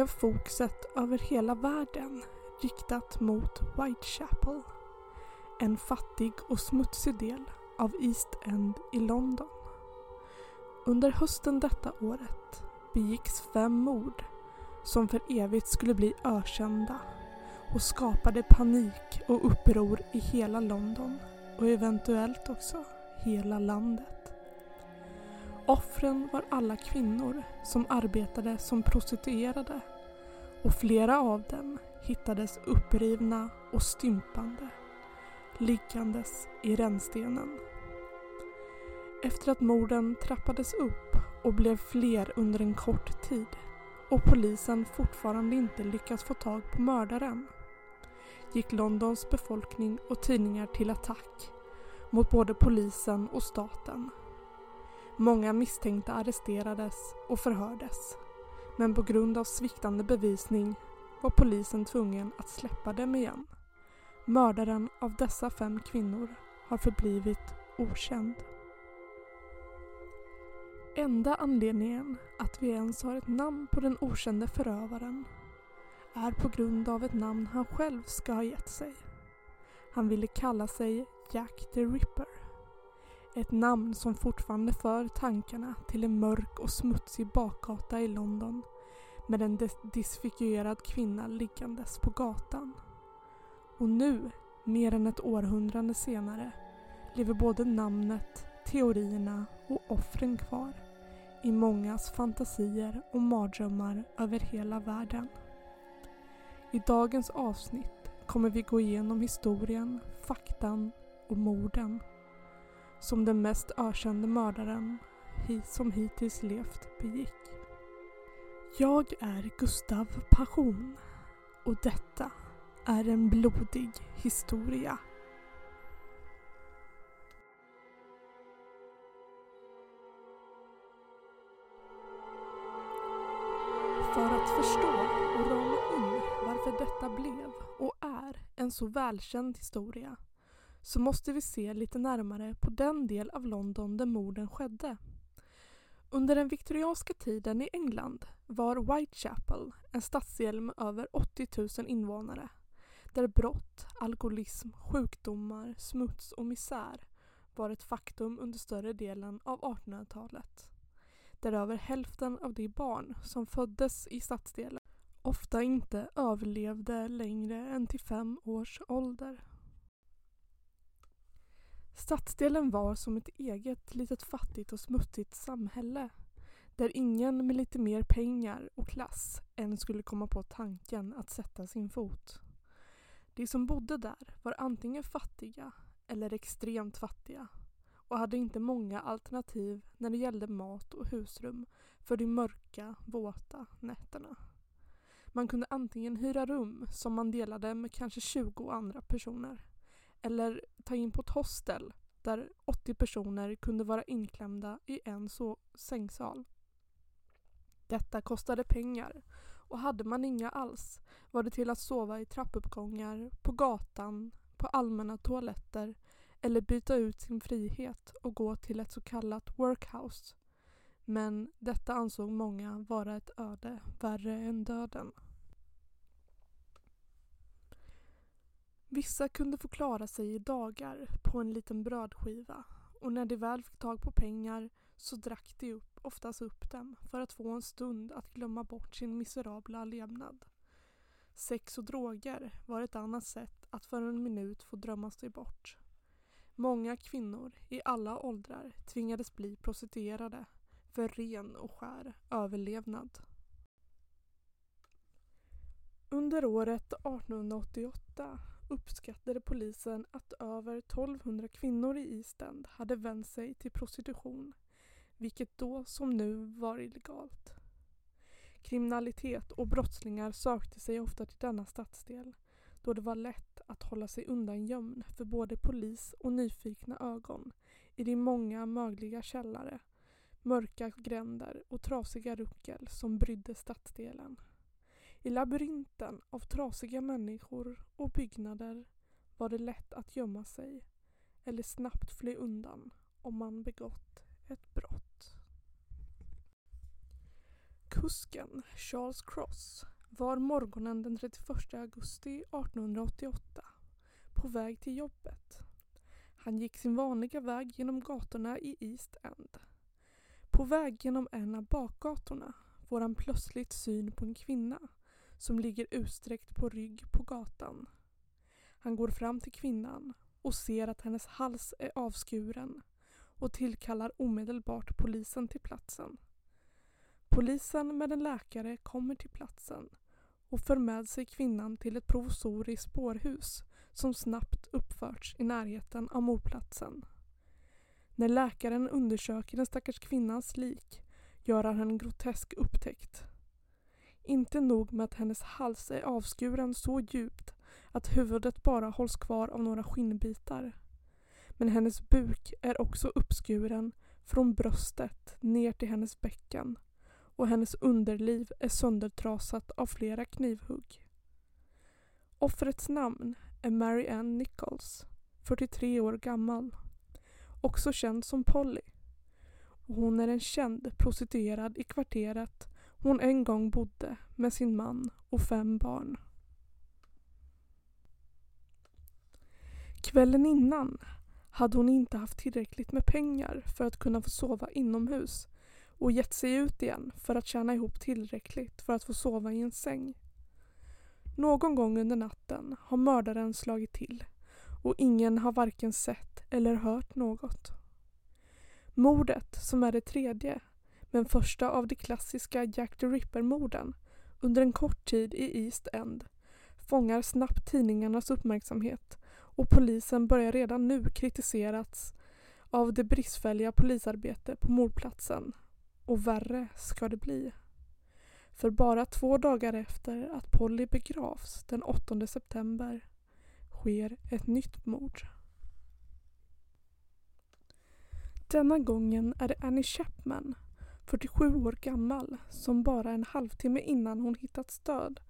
blev fokuset över hela världen riktat mot Whitechapel. En fattig och smutsig del av East End i London. Under hösten detta året begicks fem mord som för evigt skulle bli ökända och skapade panik och uppror i hela London och eventuellt också hela landet. Offren var alla kvinnor som arbetade som prostituerade och flera av dem hittades upprivna och stympande liggandes i rännstenen. Efter att morden trappades upp och blev fler under en kort tid och polisen fortfarande inte lyckats få tag på mördaren gick Londons befolkning och tidningar till attack mot både polisen och staten. Många misstänkta arresterades och förhördes men på grund av sviktande bevisning var polisen tvungen att släppa dem igen. Mördaren av dessa fem kvinnor har förblivit okänd. Enda anledningen att vi ens har ett namn på den okände förövaren är på grund av ett namn han själv ska ha gett sig. Han ville kalla sig Jack the Ripper. Ett namn som fortfarande för tankarna till en mörk och smutsig bakgata i London med en disfigurerad kvinna liggandes på gatan. Och nu, mer än ett århundrade senare, lever både namnet, teorierna och offren kvar i mångas fantasier och mardrömmar över hela världen. I dagens avsnitt kommer vi gå igenom historien, faktan och morden som den mest ökände mördaren som hittills levt begick. Jag är Gustav Passion och detta är en blodig historia. För att förstå och rama in varför detta blev och är en så välkänd historia så måste vi se lite närmare på den del av London där morden skedde. Under den viktorianska tiden i England var Whitechapel en stadsdel med över 80 000 invånare där brott, alkoholism, sjukdomar, smuts och misär var ett faktum under större delen av 1800-talet. Där över hälften av de barn som föddes i stadsdelen ofta inte överlevde längre än till fem års ålder. Stadsdelen var som ett eget litet fattigt och smutsigt samhälle där ingen med lite mer pengar och klass än skulle komma på tanken att sätta sin fot. De som bodde där var antingen fattiga eller extremt fattiga och hade inte många alternativ när det gällde mat och husrum för de mörka, våta nätterna. Man kunde antingen hyra rum som man delade med kanske 20 andra personer eller ta in på ett hostel där 80 personer kunde vara inklämda i en så sängsal. Detta kostade pengar och hade man inga alls var det till att sova i trappuppgångar, på gatan, på allmänna toaletter eller byta ut sin frihet och gå till ett så kallat workhouse. Men detta ansåg många vara ett öde värre än döden. Vissa kunde få klara sig i dagar på en liten brödskiva och när de väl fick tag på pengar så drack de upp, oftast upp dem för att få en stund att glömma bort sin miserabla levnad. Sex och droger var ett annat sätt att för en minut få drömma sig bort. Många kvinnor i alla åldrar tvingades bli prostituerade för ren och skär överlevnad. Under året 1888 uppskattade polisen att över 1200 kvinnor i East hade vänt sig till prostitution, vilket då som nu var illegalt. Kriminalitet och brottslingar sökte sig ofta till denna stadsdel då det var lätt att hålla sig undangömd för både polis och nyfikna ögon i de många mögliga källare, mörka gränder och trasiga ruckel som brydde stadsdelen. I labyrinten av trasiga människor och byggnader var det lätt att gömma sig eller snabbt fly undan om man begått ett brott. Kusken Charles Cross var morgonen den 31 augusti 1888 på väg till jobbet. Han gick sin vanliga väg genom gatorna i East End. På väg genom en av bakgatorna får han plötsligt syn på en kvinna som ligger utsträckt på rygg på gatan. Han går fram till kvinnan och ser att hennes hals är avskuren och tillkallar omedelbart polisen till platsen. Polisen med en läkare kommer till platsen och för med sig kvinnan till ett provisoriskt spårhus som snabbt uppförts i närheten av mordplatsen. När läkaren undersöker den stackars kvinnans lik gör han en grotesk upptäckt. Inte nog med att hennes hals är avskuren så djupt att huvudet bara hålls kvar av några skinnbitar. Men hennes buk är också uppskuren från bröstet ner till hennes bäcken och hennes underliv är söndertrasat av flera knivhugg. Offrets namn är Mary Ann Nichols, 43 år gammal. Också känd som Polly. Och hon är en känd prostituerad i kvarteret hon en gång bodde med sin man och fem barn. Kvällen innan hade hon inte haft tillräckligt med pengar för att kunna få sova inomhus och gett sig ut igen för att tjäna ihop tillräckligt för att få sova i en säng. Någon gång under natten har mördaren slagit till och ingen har varken sett eller hört något. Mordet, som är det tredje, men första av de klassiska Jack the Ripper-morden under en kort tid i East End fångar snabbt tidningarnas uppmärksamhet och polisen börjar redan nu kritiseras av det bristfälliga polisarbete på mordplatsen. Och värre ska det bli. För bara två dagar efter att Polly begravs den 8 september sker ett nytt mord. Denna gången är det Annie Chapman, 47 år gammal, som bara en halvtimme innan hon hittats död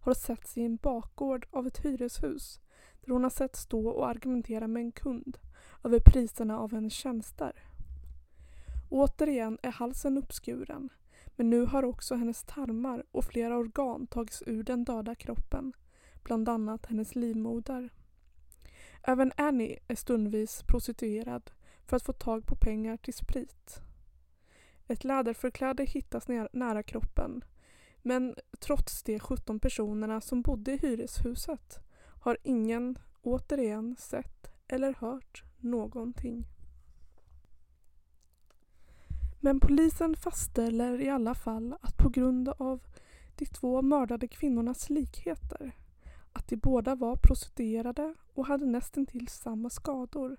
har setts i en bakgård av ett hyreshus där hon har sett stå och argumentera med en kund över priserna av hennes tjänster. Återigen är halsen uppskuren men nu har också hennes tarmar och flera organ tagits ur den döda kroppen, bland annat hennes livmoder. Även Annie är stundvis prostituerad för att få tag på pengar till sprit. Ett läderförkläde hittas nära kroppen men trots de 17 personerna som bodde i hyreshuset har ingen återigen sett eller hört någonting. Men polisen fastställer i alla fall att på grund av de två mördade kvinnornas likheter att de båda var prostituerade och hade nästintill samma skador.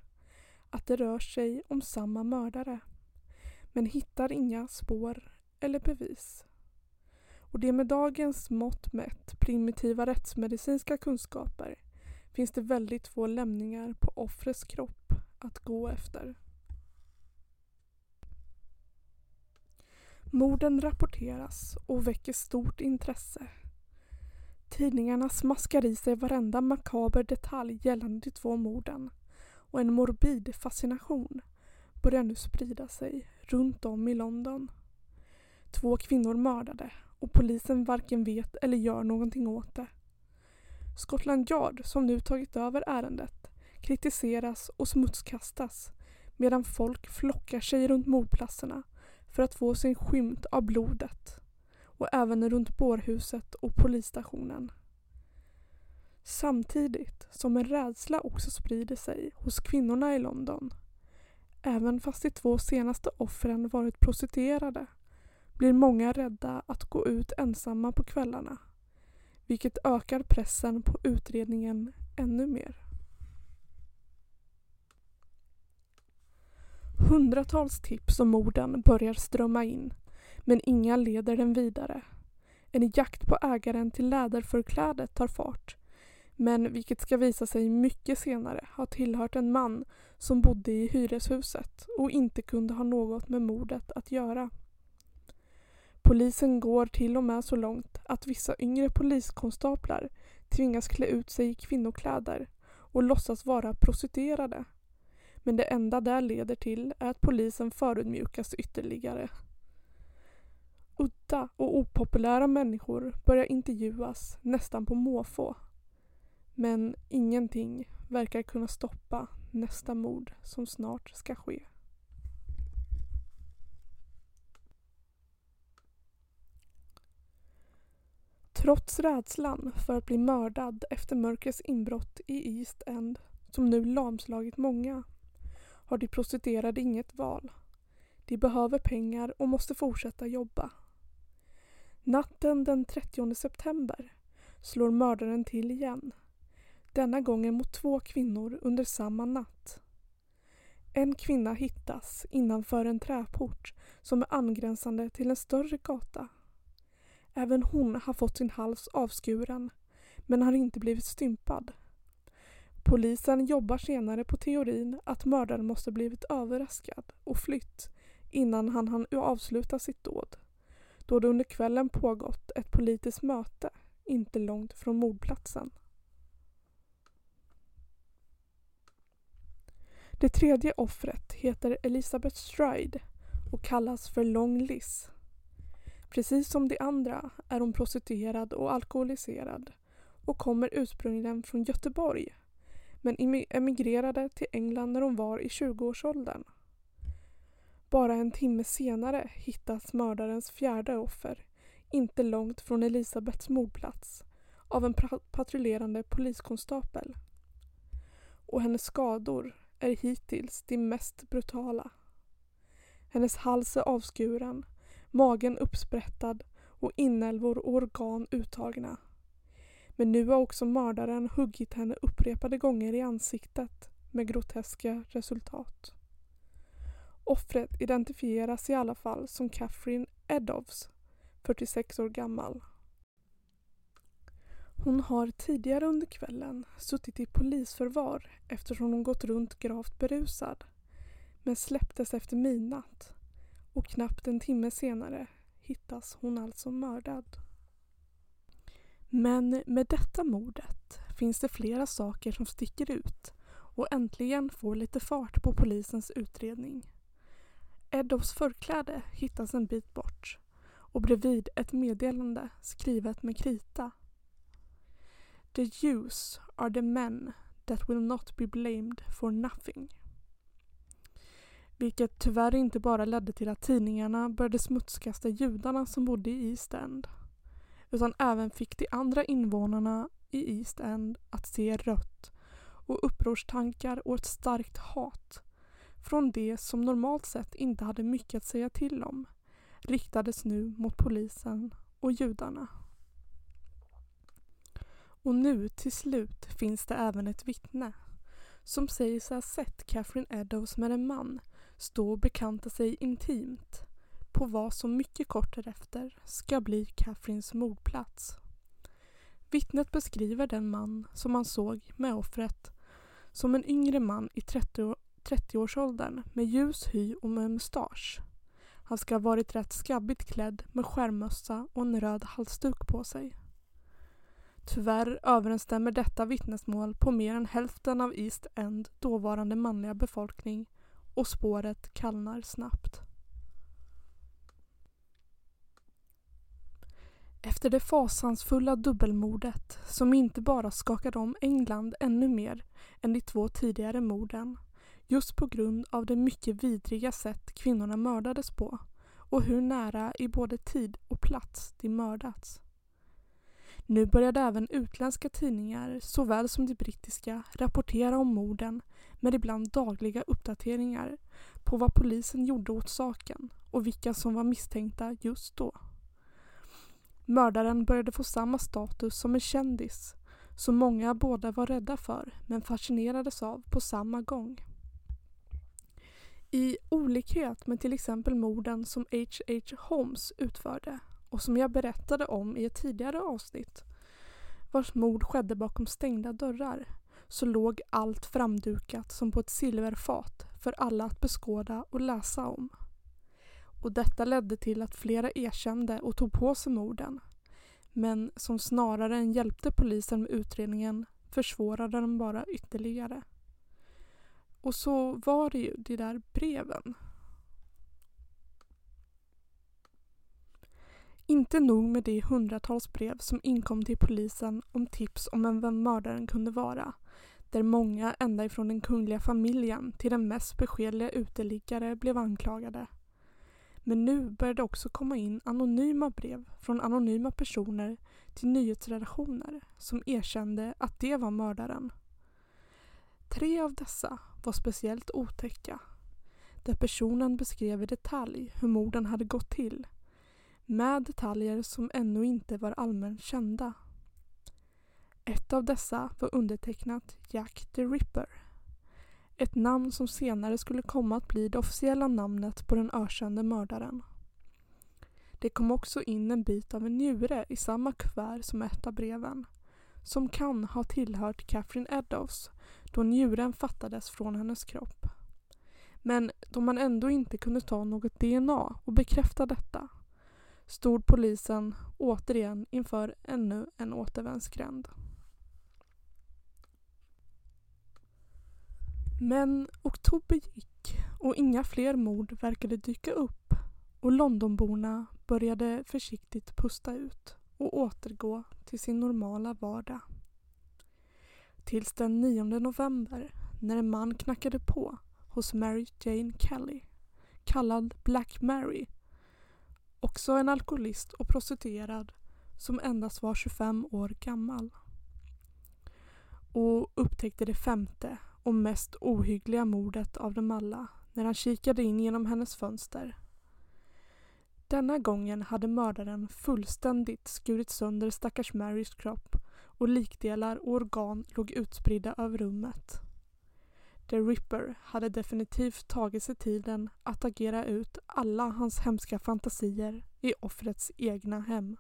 Att det rör sig om samma mördare. Men hittar inga spår eller bevis. Och det med dagens mått mätt primitiva rättsmedicinska kunskaper finns det väldigt få lämningar på offrets kropp att gå efter. Morden rapporteras och väcker stort intresse. Tidningarna smaskar i sig varenda makaber detalj gällande de två morden och en morbid fascination börjar nu sprida sig runt om i London. Två kvinnor mördade och polisen varken vet eller gör någonting åt det. Scotland Yard, som nu tagit över ärendet, kritiseras och smutskastas medan folk flockar sig runt mordplatserna för att få sin skymt av blodet och även runt bårhuset och polisstationen. Samtidigt som en rädsla också sprider sig hos kvinnorna i London. Även fast de två senaste offren varit prostituerade blir många rädda att gå ut ensamma på kvällarna vilket ökar pressen på utredningen ännu mer. Hundratals tips om morden börjar strömma in men inga leder den vidare. En jakt på ägaren till läderförklädet tar fart men vilket ska visa sig mycket senare ha tillhört en man som bodde i hyreshuset och inte kunde ha något med mordet att göra. Polisen går till och med så långt att vissa yngre poliskonstaplar tvingas klä ut sig i kvinnokläder och låtsas vara prostituerade. Men det enda det leder till är att polisen förödmjukas ytterligare. Udda och opopulära människor börjar intervjuas nästan på måfå. Men ingenting verkar kunna stoppa nästa mord som snart ska ske. Trots rädslan för att bli mördad efter mörkrets inbrott i East End, som nu lamslagit många, har de prostituerade inget val. De behöver pengar och måste fortsätta jobba. Natten den 30 september slår mördaren till igen. Denna gången mot två kvinnor under samma natt. En kvinna hittas innanför en träport som är angränsande till en större gata. Även hon har fått sin hals avskuren men har inte blivit stympad. Polisen jobbar senare på teorin att mördaren måste blivit överraskad och flytt innan han hann avsluta sitt dåd. Då det under kvällen pågått ett politiskt möte inte långt från mordplatsen. Det tredje offret heter Elizabeth Stride och kallas för Long Liz. Precis som de andra är hon prostituerad och alkoholiserad och kommer ursprungligen från Göteborg men emigrerade till England när hon var i 20-årsåldern. Bara en timme senare hittas mördarens fjärde offer inte långt från Elisabeths mordplats av en patrullerande poliskonstapel. Och hennes skador är hittills de mest brutala. Hennes hals är avskuren, magen uppsprättad och inälvor och organ uttagna. Men nu har också mördaren huggit henne upprepade gånger i ansiktet med groteska resultat. Offret identifieras i alla fall som Catherine Eddowes, 46 år gammal. Hon har tidigare under kvällen suttit i polisförvar eftersom hon gått runt gravt berusad men släpptes efter midnatt och knappt en timme senare hittas hon alltså mördad. Men med detta mordet finns det flera saker som sticker ut och äntligen får lite fart på polisens utredning. Eddows förkläde hittas en bit bort och bredvid ett meddelande skrivet med krita. The Jews are the men that will not be blamed for nothing. Vilket tyvärr inte bara ledde till att tidningarna började smutskasta judarna som bodde i East End utan även fick de andra invånarna i East End att se rött och upprorstankar och ett starkt hat från det som normalt sett inte hade mycket att säga till om riktades nu mot polisen och judarna. Och nu till slut finns det även ett vittne som säger sig ha sett Catherine Eddowes med en man stå och bekanta sig intimt på vad som mycket kort därefter ska bli Catherines mordplats. Vittnet beskriver den man som han såg med offret som en yngre man i 30 30-årsåldern med ljus hy och med mustasch. Han ska ha varit rätt skabbigt klädd med skärmmössa och en röd halsduk på sig. Tyvärr överensstämmer detta vittnesmål på mer än hälften av East End dåvarande manliga befolkning och spåret kallnar snabbt. Efter det fasansfulla dubbelmordet som inte bara skakade om England ännu mer än de två tidigare morden just på grund av det mycket vidriga sätt kvinnorna mördades på och hur nära i både tid och plats de mördats. Nu började även utländska tidningar, såväl som de brittiska, rapportera om morden med ibland dagliga uppdateringar på vad polisen gjorde åt saken och vilka som var misstänkta just då. Mördaren började få samma status som en kändis som många båda var rädda för men fascinerades av på samma gång. I olikhet med till exempel morden som H.H. Holmes utförde och som jag berättade om i ett tidigare avsnitt vars mord skedde bakom stängda dörrar så låg allt framdukat som på ett silverfat för alla att beskåda och läsa om. Och detta ledde till att flera erkände och tog på sig morden men som snarare än hjälpte polisen med utredningen försvårade den bara ytterligare. Och så var det ju de där breven. Inte nog med de hundratals brev som inkom till polisen om tips om vem mördaren kunde vara, där många ända ifrån den kungliga familjen till den mest beskedliga uteliggare blev anklagade. Men nu började också komma in anonyma brev från anonyma personer till nyhetsredaktioner som erkände att det var mördaren. Tre av dessa var speciellt otäcka, där personen beskrev i detalj hur morden hade gått till, med detaljer som ännu inte var allmänt kända. Ett av dessa var undertecknat Jack the Ripper. Ett namn som senare skulle komma att bli det officiella namnet på den ökände mördaren. Det kom också in en bit av en njure i samma kuvert som ett av breven, som kan ha tillhört Catherine Eddowes då njuren fattades från hennes kropp. Men då man ändå inte kunde ta något DNA och bekräfta detta stod polisen återigen inför ännu en återvändsgränd. Men oktober gick och inga fler mord verkade dyka upp och Londonborna började försiktigt pusta ut och återgå till sin normala vardag. Tills den 9 november när en man knackade på hos Mary Jane Kelly, kallad Black Mary. Också en alkoholist och prostituerad som endast var 25 år gammal. Och upptäckte det femte och mest ohyggliga mordet av dem alla när han kikade in genom hennes fönster. Denna gången hade mördaren fullständigt skurit sönder stackars Marys kropp och likdelar och organ låg utspridda över rummet. The Ripper hade definitivt tagit sig tiden att agera ut alla hans hemska fantasier i offrets egna hem.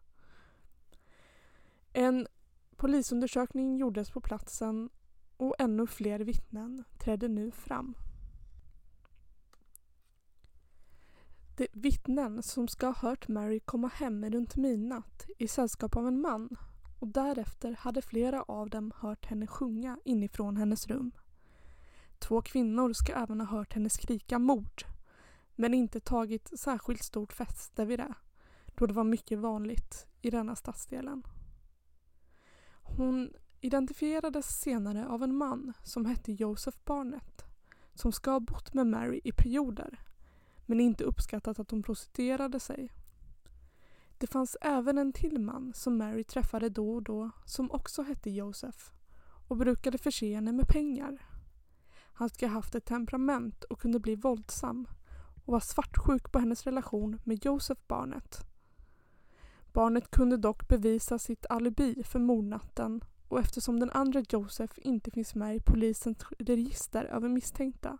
En polisundersökning gjordes på platsen och ännu fler vittnen trädde nu fram. De vittnen som ska ha hört Mary komma hem runt midnatt i sällskap av en man och därefter hade flera av dem hört henne sjunga inifrån hennes rum. Två kvinnor ska även ha hört henne skrika mord men inte tagit särskilt stort fäste vid det då det var mycket vanligt i denna stadsdelen. Hon identifierades senare av en man som hette Joseph Barnett som ska ha bott med Mary i perioder men inte uppskattat att hon prostituerade sig. Det fanns även en till man som Mary träffade då och då som också hette Joseph och brukade förse henne med pengar. Han ska ha haft ett temperament och kunde bli våldsam och var svartsjuk på hennes relation med Joseph Barnett. Barnet kunde dock bevisa sitt alibi för mordnatten och eftersom den andra Joseph inte finns med i polisens register över misstänkta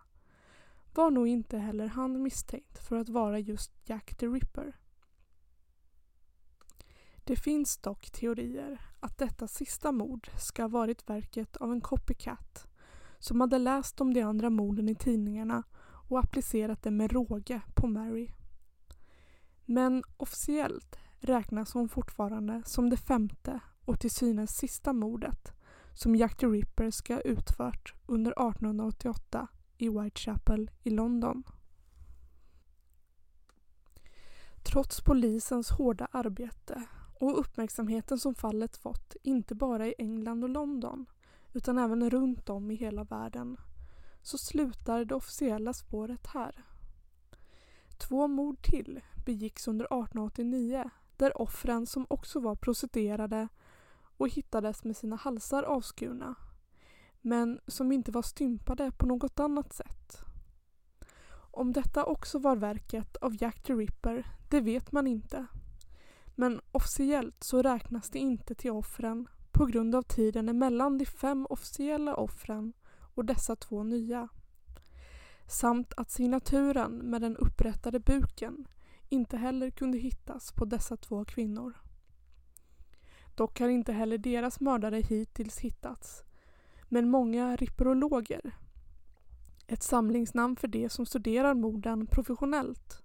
var nog inte heller han misstänkt för att vara just Jack the Ripper. Det finns dock teorier att detta sista mord ska ha varit verket av en copycat som hade läst om de andra morden i tidningarna och applicerat det med råge på Mary. Men officiellt räknas hon fortfarande som det femte och till synes sista mordet som Jack the Ripper ska ha utfört under 1888 i Whitechapel i London. Trots polisens hårda arbete och uppmärksamheten som fallet fått inte bara i England och London utan även runt om i hela världen så slutar det officiella spåret här. Två mord till begicks under 1889 där offren som också var prostituerade och hittades med sina halsar avskurna men som inte var stympade på något annat sätt. Om detta också var verket av Jack the Ripper, det vet man inte. Men officiellt så räknas det inte till offren på grund av tiden emellan de fem officiella offren och dessa två nya. Samt att signaturen med den upprättade buken inte heller kunde hittas på dessa två kvinnor. Dock har inte heller deras mördare hittills hittats. Men många ripperologer, ett samlingsnamn för de som studerar morden professionellt,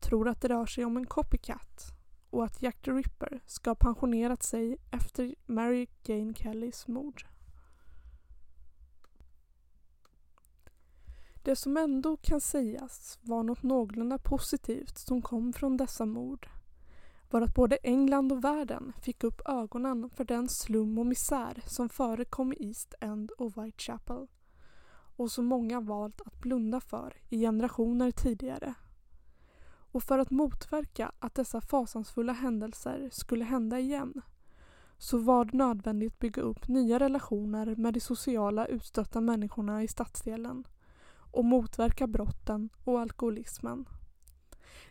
tror att det rör sig om en copycat och att Jack the Ripper ska ha pensionerat sig efter Mary Jane Kellys mord. Det som ändå kan sägas var något någorlunda positivt som kom från dessa mord var att både England och världen fick upp ögonen för den slum och misär som förekom i East End och Whitechapel och som många valt att blunda för i generationer tidigare. Och för att motverka att dessa fasansfulla händelser skulle hända igen så var det nödvändigt att bygga upp nya relationer med de sociala utstötta människorna i stadsdelen och motverka brotten och alkoholismen.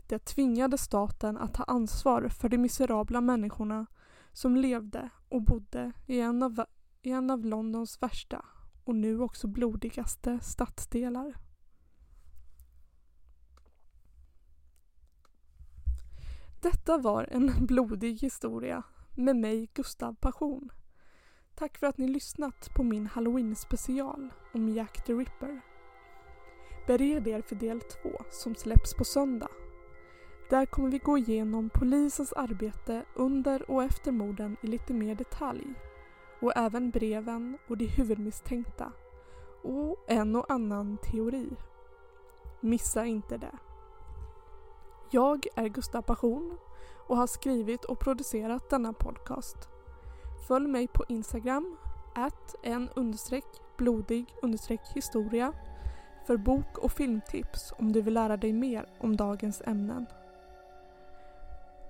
Det tvingade staten att ta ansvar för de miserabla människorna som levde och bodde i en av, i en av Londons värsta och nu också blodigaste stadsdelar. Detta var en blodig historia med mig Gustav Passion. Tack för att ni lyssnat på min halloween special om Jack the Ripper. Bered er för del två som släpps på söndag. Där kommer vi gå igenom polisens arbete under och efter morden i lite mer detalj och även breven och de huvudmisstänkta och en och annan teori. Missa inte det. Jag är Gustav Passion och har skrivit och producerat denna podcast. Följ mig på Instagram, att en understreck blodig understreck historia för bok och filmtips om du vill lära dig mer om dagens ämnen.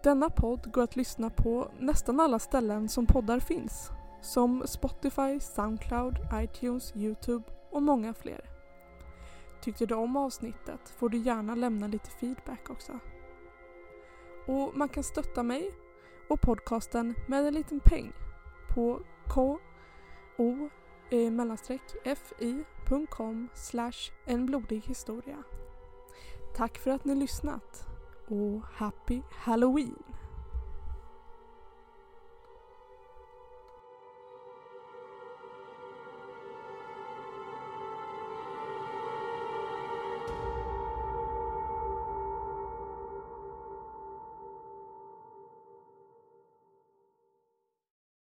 Denna podd går att lyssna på nästan alla ställen som poddar finns. Som Spotify, Soundcloud, iTunes, Youtube och många fler. Tyckte du om avsnittet får du gärna lämna lite feedback också. Och man kan stötta mig och podcasten med en liten peng på ko fi.com slash en blodig historia. Tack för att ni lyssnat och Happy Halloween!